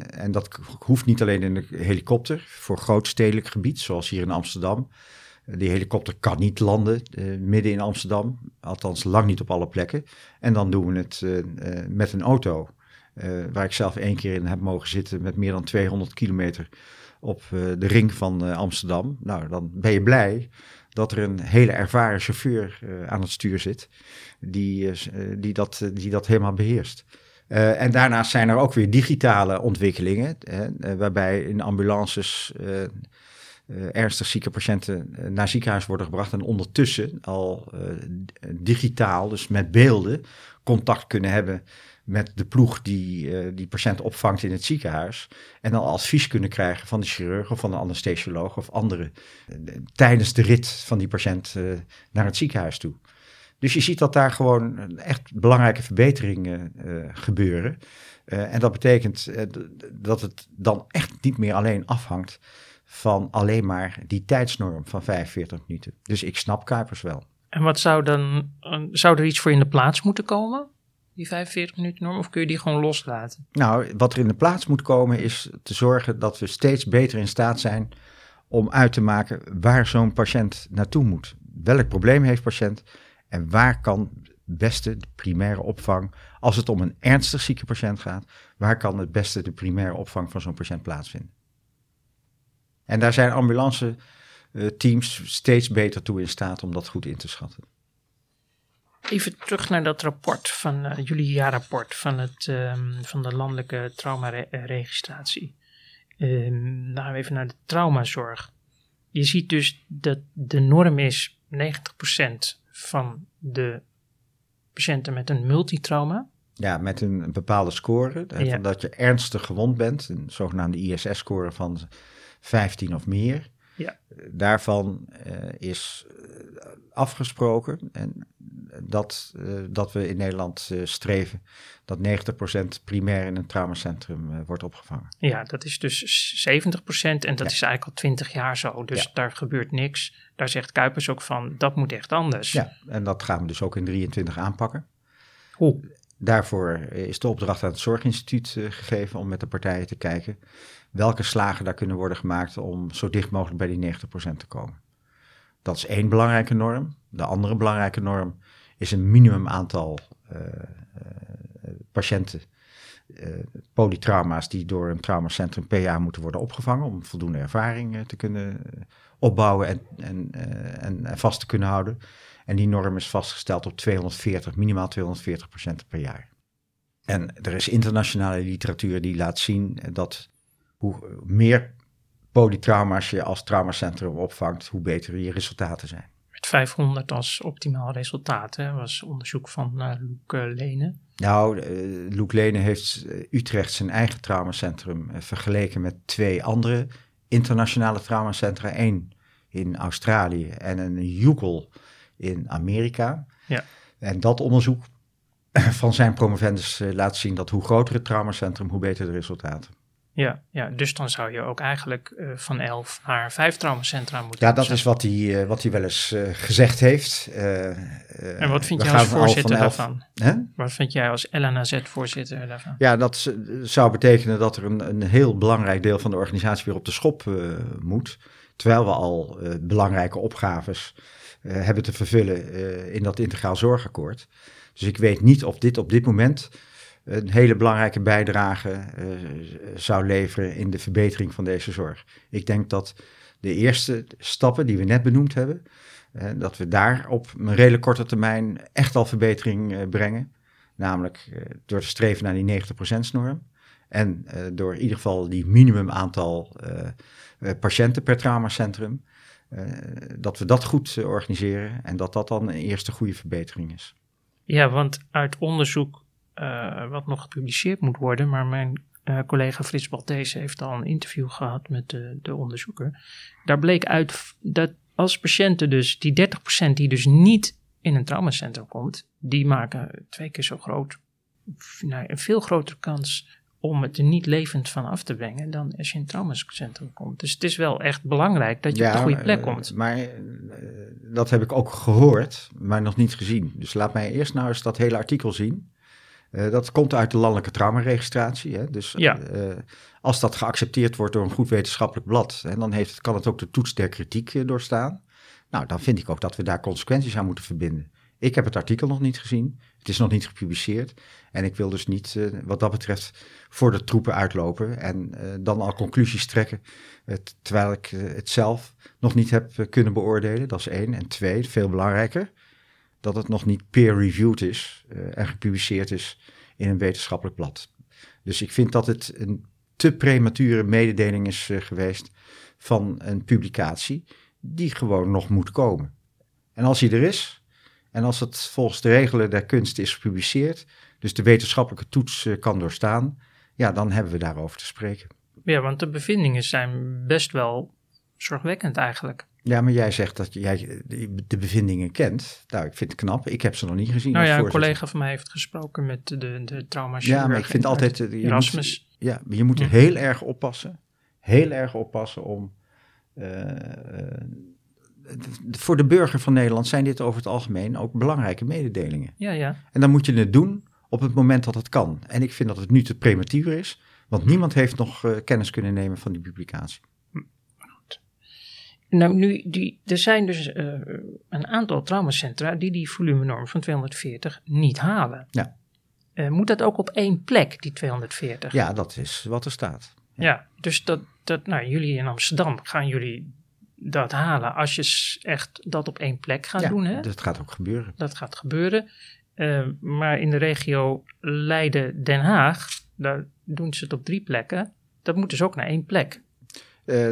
en dat hoeft niet alleen in de helikopter voor grootstedelijk gebied, zoals hier in Amsterdam. die helikopter kan niet landen midden in Amsterdam, althans lang niet op alle plekken. En dan doen we het met een auto. Uh, waar ik zelf één keer in heb mogen zitten met meer dan 200 kilometer op uh, de ring van uh, Amsterdam. Nou, dan ben je blij dat er een hele ervaren chauffeur aan het stuur zit die, die, dat, die dat helemaal beheerst. en daarnaast zijn er ook weer digitale ontwikkelingen, waarbij in ambulances ernstig zieke patiënten naar ziekenhuis worden gebracht en ondertussen al digitaal, dus met beelden, contact kunnen hebben met de ploeg die uh, die patiënt opvangt in het ziekenhuis. En dan advies kunnen krijgen van de chirurg of van de anesthesioloog of anderen. Uh, tijdens de rit van die patiënt uh, naar het ziekenhuis toe. Dus je ziet dat daar gewoon echt belangrijke verbeteringen gebeuren. en dat betekent dat het dan echt niet meer alleen afhangt van alleen maar die tijdsnorm van 45 minuten. Dus ik snap Kuipers wel. En wat zou dan, eh, zou er iets voor in de plaats moeten komen? Die 45 minuten norm, of kun je die gewoon loslaten? Nou, wat er in de plaats moet komen is te zorgen dat we steeds beter in staat zijn om uit te maken waar zo'n patiënt naartoe moet. Welk probleem heeft patiënt en waar kan beste de primaire opvang, als het om een ernstig zieke patiënt gaat, waar kan het beste de primaire opvang van zo'n patiënt plaatsvinden? En daar zijn ambulance eh, teams steeds beter toe in staat om dat goed in te schatten. Even terug naar dat rapport van uh, jullie jaarrapport van, het, um, van de landelijke traumaregistratie. Um, nou, even naar de traumazorg. Je ziet dus dat de norm is 90% van de patiënten met een multitrauma. Ja, met een, bepaalde score. Ja. Dat je ernstig gewond bent, een zogenaamde ISS-score van 15 of meer. Ja. Daarvan uh, is eh, afgesproken en dat, uh, dat we in Nederland uh, streven dat 90% primair in een traumacentrum wordt opgevangen. Ja, dat is dus 70% en dat ja. is eigenlijk al 20 jaar zo. Dus ja. daar gebeurt niks. Daar zegt Kuipers ook van, dat moet echt anders. Ja, en dat gaan we dus ook in 23 aanpakken. Hoe? Daarvoor is de opdracht aan het Zorginstituut gegeven om met de partijen te kijken welke slagen daar kunnen worden gemaakt om zo dicht mogelijk bij die 90% te komen. Dat is één belangrijke norm. De andere belangrijke norm is een minimum aantal uh, uh, patiënten, uh, polytrauma's, die door een traumacentrum per jaar moeten worden opgevangen om voldoende ervaring te kunnen opbouwen en, en, en, vast te kunnen houden. En die norm is vastgesteld op 240, minimaal 240 patiënten per jaar. En er is internationale literatuur die laat zien dat hoe meer polytrauma's je als traumacentrum opvangt, hoe beter je resultaten zijn. Met 500 als optimaal resultaat, hè, was onderzoek van uh, Loek uh, Lene. Nou, uh, Loek Lene heeft Utrecht zijn eigen traumacentrum vergeleken met twee andere internationale traumacentra. Eén in Australië en een Jukel in Amerika. Ja. En dat onderzoek van zijn promovendus laat zien dat hoe groter het traumacentrum, hoe beter de resultaten. Ja, ja, dus dan zou je ook eigenlijk uh, van elf naar vijf traumacentra moeten Ja, dat is wat hij, uh, wat hij wel eens uh, gezegd heeft. en wat vind jij als voorzitter daarvan? Hè? Wat vind jij als LNAZ-voorzitter daarvan? Ja, dat zou betekenen dat er een, een heel belangrijk deel van de organisatie weer op de schop moet. Terwijl we al belangrijke opgaves hebben te vervullen in dat integraal zorgakkoord. Dus ik weet niet of dit op dit moment een hele belangrijke bijdrage uh, zou leveren in de verbetering van deze zorg. Ik denk dat de eerste stappen die we net benoemd hebben, uh, dat we daar op een redelijk korte termijn echt al verbetering uh, brengen. Namelijk door te streven naar die 90%-norm. En door in ieder geval die minimum aantal patiënten per traumacentrum. dat we dat goed organiseren en dat dat dan een eerste goede verbetering is. Ja, want uit onderzoek uh, wat nog gepubliceerd moet worden. Maar mijn uh, collega Frits Baltese heeft al een interview gehad met de, de onderzoeker. Daar bleek uit dat als patiënten dus, die 30% die dus niet in een traumacentrum komt, die maken twee keer zo groot, nou, een veel grotere kans om het er niet levend van af te brengen dan als je in een traumacentrum komt. Dus het is wel echt belangrijk dat je op de goede plek komt. Maar uh, dat heb ik ook gehoord, maar nog niet gezien. Dus laat mij eerst nou eens dat hele artikel zien. Uh, dat komt uit de landelijke traumaregistratie. Hè? Dus ja. uh, als dat geaccepteerd wordt door een goed wetenschappelijk blad, hè, dan heeft, kan het ook de toets der kritiek uh, doorstaan. Nou, dan vind ik ook dat we daar consequenties aan moeten verbinden. Ik heb het artikel nog niet gezien. Het is nog niet gepubliceerd. En ik wil dus niet, wat dat betreft, voor de troepen uitlopen en dan al conclusies trekken. terwijl ik het zelf nog niet heb kunnen beoordelen. Dat is één. En twee, veel belangrijker dat het nog niet peer-reviewed is uh, en gepubliceerd is in een wetenschappelijk blad. Dus ik vind dat het een te premature mededeling is uh, geweest van een publicatie die gewoon nog moet komen. En als die er is, en als het volgens de regelen der kunst is gepubliceerd, dus de wetenschappelijke toets uh, kan doorstaan, ja, dan hebben we daarover te spreken. Ja, want de bevindingen zijn best wel zorgwekkend eigenlijk. Ja, maar jij zegt dat jij de bevindingen kent. Nou, ik vind het knap. Ik heb ze nog niet gezien. Nou ja, een collega van mij heeft gesproken met de, de trauma's. Ja, maar ik vind altijd... Erasmus. Moet, ja, je moet heel erg oppassen. Heel erg oppassen om voor de burger van Nederland zijn dit over het algemeen ook belangrijke mededelingen. Ja, ja. En dan moet je het doen op het moment dat het kan. En ik vind dat het nu te prematuur is, want niemand heeft nog uh, kennis kunnen nemen van die publicatie. Nou, nu, die, er zijn dus uh, een aantal traumacentra die die volumenorm van 240 niet halen. Ja. Uh, moet dat ook op één plek, die 240? Ja, dat is wat er staat. Ja, ja dus dat, dat, nou, jullie in Amsterdam gaan jullie dat halen als je echt dat op één plek gaat ja, doen. Hè? dat gaat ook gebeuren. Dat gaat gebeuren. Uh, maar in de regio Leiden-Den Haag, daar doen ze het op drie plekken. Dat moet dus ook naar één plek. Uh,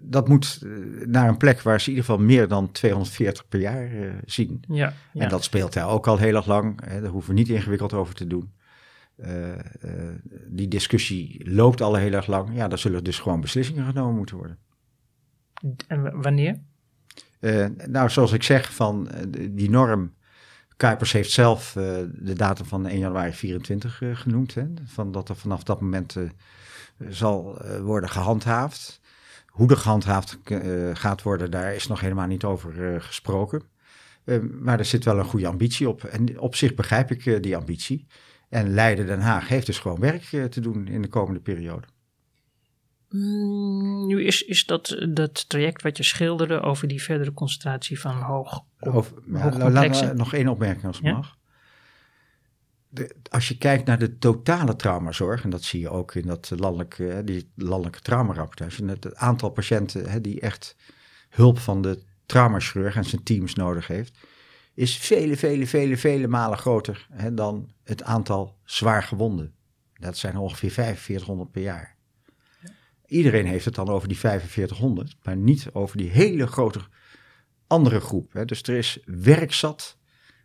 dat moet naar een plek waar ze in ieder geval meer dan 240 per jaar uh, zien. Ja, ja, En dat speelt daar ook al heel erg lang. Hè, daar hoeven we niet ingewikkeld over te doen. die discussie loopt al heel erg lang. Ja, daar zullen dus gewoon beslissingen genomen moeten worden. En wanneer? Nou, zoals ik zeg, van die norm. Kuipers heeft zelf de datum van 1 januari 24 genoemd. Hè, van dat er vanaf dat moment zal worden gehandhaafd. Hoe er gehandhaafd gaat worden, daar is nog helemaal niet over gesproken. maar er zit wel een goede ambitie op. En op zich begrijp ik die ambitie. En Leiden Den Haag heeft dus gewoon werk te doen in de komende periode. Mm, nu is, is dat, dat traject wat je schilderde over die verdere concentratie van hoog. Over, ja, laat me nog één opmerking als het ja? mag. Als je kijkt naar de totale traumazorg, en dat zie je ook in dat landelijke, die landelijke traumarapportage, het aantal patiënten hè, die echt hulp van de traumachirurg en zijn teams nodig heeft, is vele, vele, vele, vele malen groter hè, dan het aantal zwaar gewonden. Dat zijn ongeveer 4500 per jaar. Iedereen heeft het dan over die 4500, maar niet over die hele grote andere groep. Hè. Dus er is werk zat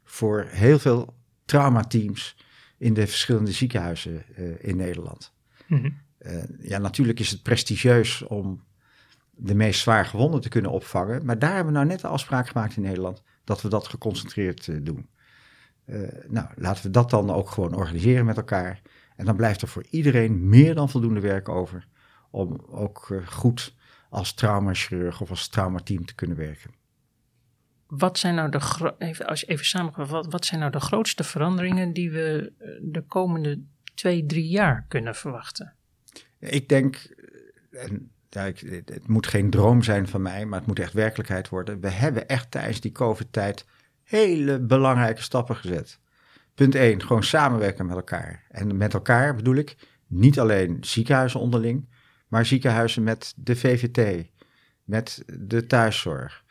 voor heel veel traumateams in de verschillende ziekenhuizen uh, in Nederland. Mm -hmm. uh, ja, natuurlijk is het prestigieus om de meest zwaar gewonden te kunnen opvangen, maar daar hebben we nou net de afspraak gemaakt in Nederland dat we dat geconcentreerd uh, doen. nou, laten we dat dan ook gewoon organiseren met elkaar. En dan blijft er voor iedereen meer dan voldoende werk over om ook uh, goed als traumachirurg of als traumateam te kunnen werken. Wat zijn nou de, even, als je even wat, zijn nou de grootste veranderingen die we de komende twee, drie jaar kunnen verwachten? Ik denk, en ja, ik, het moet geen droom zijn van mij, maar het moet echt werkelijkheid worden. We hebben echt tijdens die COVID-tijd hele belangrijke stappen gezet. Punt 1, gewoon samenwerken met elkaar. En met elkaar bedoel ik niet alleen ziekenhuizen onderling, maar ziekenhuizen met de VVT, met de thuiszorg.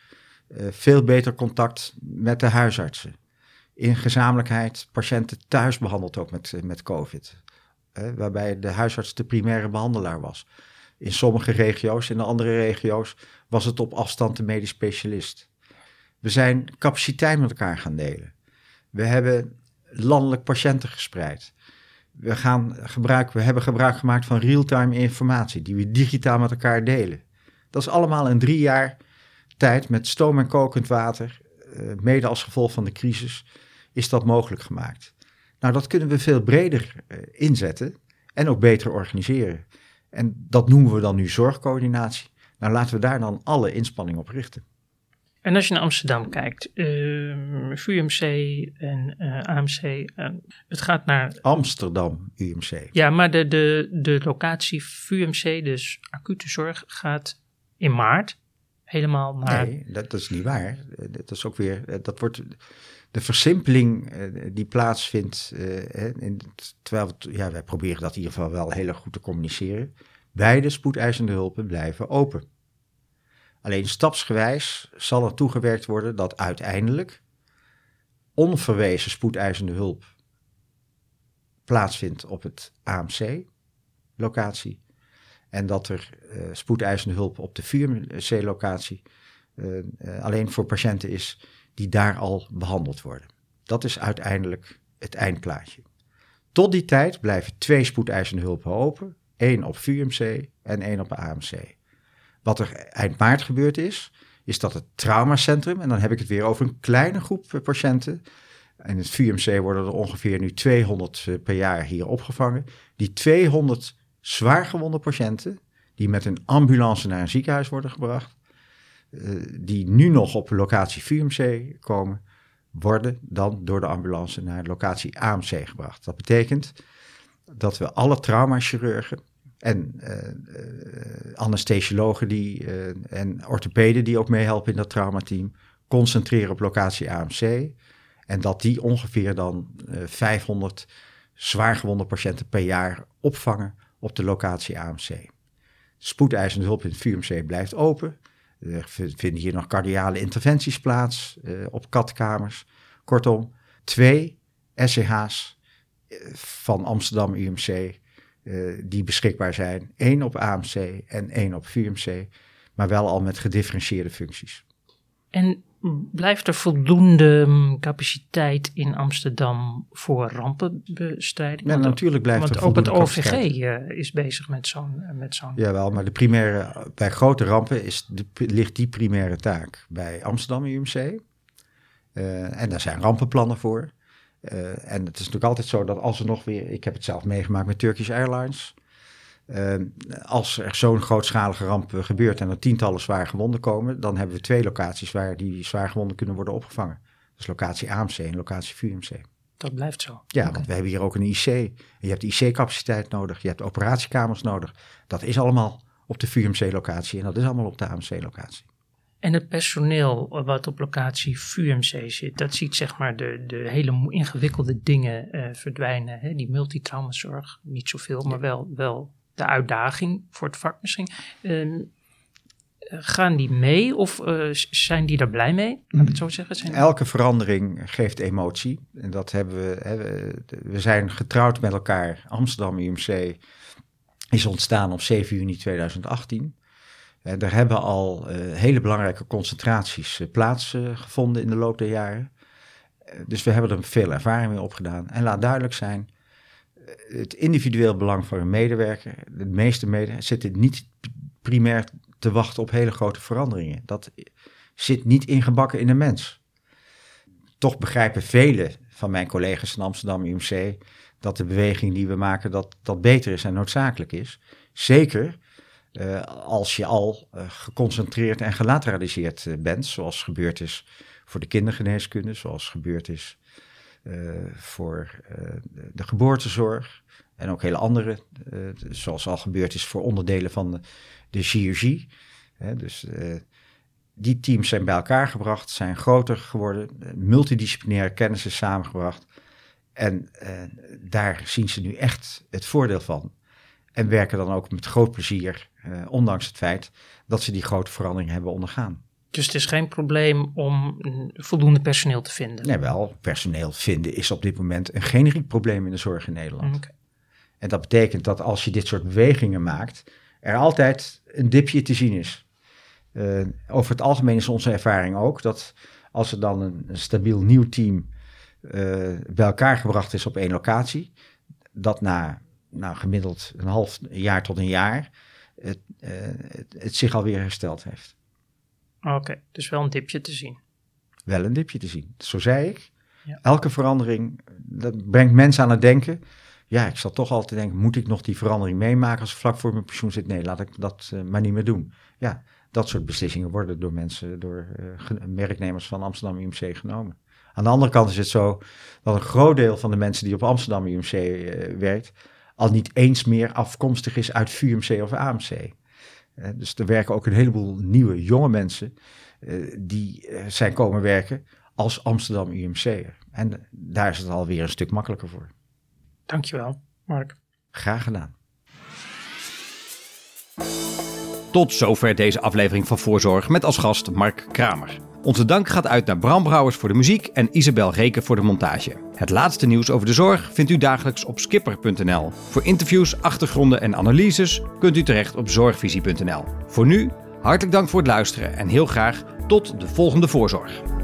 Uh, veel beter contact met de huisartsen. In gezamenlijkheid patiënten thuis behandeld ook met, met COVID. Waarbij de huisarts de primaire behandelaar was. In sommige regio's, in de andere regio's, was het op afstand de medisch specialist. We zijn capaciteit met elkaar gaan delen. We hebben landelijk patiënten gespreid we, gaan gebruik, we hebben gebruik gemaakt van real-time informatie die we digitaal met elkaar delen. Dat is allemaal in drie jaar tijd met stoom en kokend water, uh, mede als gevolg van de crisis, is dat mogelijk gemaakt. Nou, dat kunnen we veel breder uh, inzetten en ook beter organiseren. En dat noemen we dan nu zorgcoördinatie. Nou, laten we daar dan alle inspanningen op richten. En als je naar Amsterdam kijkt, uh, VUMC en uh, AMC, het gaat naar... Amsterdam UMC. Ja, maar de, de, de locatie VUMC, dus acute zorg, gaat in maart helemaal. Nee, dat, is niet waar. Dat is ook weer, dat wordt... De versimpeling die plaatsvindt, in, terwijl ja, wij proberen dat in ieder geval wel heel erg goed te communiceren. Beide spoedeisende hulpen blijven open. Alleen stapsgewijs zal er toegewerkt worden dat uiteindelijk onverwezen spoedeisende hulp plaatsvindt op het AMC-locatie. En dat er uh, spoedeisende hulp op de VUMC-locatie uh, uh, alleen voor patiënten is die daar al behandeld worden. Dat is uiteindelijk het eindplaatje. Tot die tijd blijven twee spoedeisende hulpen open. één op VUMC en één op AMC. Wat er eind maart gebeurd is, is dat het traumacentrum, en dan heb ik het weer over een kleine groep eh, patiënten. In het VUMC worden er ongeveer nu 200 eh, per jaar hier opgevangen. Die 200 zwaargewonde patiënten, die met een ambulance naar een ziekenhuis worden gebracht, eh, die nu nog op locatie VUMC komen, worden dan door de ambulance naar locatie AMC gebracht. Dat betekent dat we alle traumachirurgen en uh, anesthesiologen die, en orthopeden die ook meehelpen in dat traumateam, concentreren op locatie AMC. En dat die ongeveer dan 500 zwaargewonde patiënten per jaar opvangen op de locatie AMC. Spoedeisende hulp in het VUMC blijft open. Er vinden hier nog cardiale interventies plaats uh, op katkamers. Kortom, twee SCH's eh, van Amsterdam UMC uh, die beschikbaar zijn. Eén op AMC en één op VUMC, maar wel al met gedifferentieerde functies. En Blijft er voldoende mm, capaciteit in Amsterdam voor rampenbestrijding? Ja, natuurlijk blijft want er ook het OVG uh, is bezig met zo'n... Met zo'n Jawel, maar de primaire, bij grote rampen is de, ligt die primaire taak bij Amsterdam UMC. Uh, en daar zijn rampenplannen voor. Uh, en het is natuurlijk altijd zo dat als er nog weer... Ik heb het zelf meegemaakt met Turkish Airlines... Ehm, als er zo'n grootschalige ramp gebeurt en er tientallen zwaar gewonden komen, dan hebben we twee locaties waar die zwaar gewonden kunnen worden opgevangen. Dat is locatie AMC en locatie VUMC. Dat blijft zo. Ja, want we hebben hier ook een IC. En je hebt IC-capaciteit nodig, je hebt operatiekamers nodig. Dat is allemaal op de VUMC-locatie en dat is allemaal op de AMC-locatie. En het personeel wat op locatie VUMC zit, dat ziet zeg maar de, de hele ingewikkelde dingen uh, verdwijnen. Hè? Die multitraumazorg, niet zoveel, maar wel, wel de uitdaging voor het vak misschien. Uh, gaan die mee of uh, zijn die er blij mee? Laat ik het zo zeggen. Zijn Elke verandering geeft emotie. En dat hebben we. Hè, we zijn getrouwd met elkaar. Amsterdam UMC is ontstaan op 7 juni 2018. En er hebben al uh, hele belangrijke concentraties plaatsgevonden in de loop der jaren. dus we hebben er veel ervaring mee opgedaan. En laat duidelijk zijn, het individueel belang van een medewerker, de meeste medewerkers zitten niet primair te wachten op hele grote veranderingen. Dat zit niet ingebakken in de mens. Toch begrijpen vele van mijn collega's in Amsterdam UMC dat de beweging die we maken dat, dat beter is en noodzakelijk is. Zeker uh, als je al uh, geconcentreerd en gelateraliseerd uh, bent, zoals gebeurd is voor de kindergeneeskunde, zoals gebeurd is voor uh, de geboortezorg en ook hele andere, uh, zoals al gebeurd is voor onderdelen van de, de chirurgie. Dus die teams zijn bij elkaar gebracht, zijn groter geworden, multidisciplinaire kennis is samengebracht. En daar zien ze nu echt het voordeel van. En werken dan ook met groot plezier, ondanks het feit dat ze die grote verandering hebben ondergaan. Dus het is geen probleem om voldoende personeel te vinden? Nee, wel. Personeel vinden is op dit moment een generiek probleem in de zorg in Nederland. Okay. En dat betekent dat als je dit soort bewegingen maakt, er altijd een dipje te zien is. Uh, over het algemeen is onze ervaring ook dat als er dan een, een stabiel nieuw team uh, bij elkaar gebracht is op één locatie, dat na nou, gemiddeld een half jaar tot een jaar het, uh, het, het zich alweer hersteld heeft. Oké, dus wel een dipje te zien. Wel een dipje te zien. Zo zei ik. Ja. Elke verandering, dat brengt mensen aan het denken. Ja, ik zal toch altijd denken, moet ik nog die verandering meemaken als ik vlak voor mijn pensioen zit? Nee, laat ik dat uh, maar niet meer doen. Ja, dat soort beslissingen worden door mensen, door uh, merknemers van Amsterdam UMC genomen. Aan de andere kant is het zo dat een groot deel van de mensen die op Amsterdam UMC uh, werkt, al niet eens meer afkomstig is uit VUMC of AMC. Dus er werken ook een heleboel nieuwe jonge mensen uh, die uh, zijn komen werken als Amsterdam UMC'er. En daar is het alweer een stuk makkelijker voor. Dankjewel, Mark. Graag gedaan. Tot zover deze aflevering van Voorzorg met als gast Mark Kramer. Onze dank gaat uit naar Bram Brouwers voor de muziek en Isabel Reken voor de montage. Het laatste nieuws over de zorg vindt u dagelijks op skipper.nl. Voor interviews, achtergronden en analyses kunt u terecht op zorgvisie.nl. Voor nu, hartelijk dank voor het luisteren en heel graag tot de volgende Voorzorg.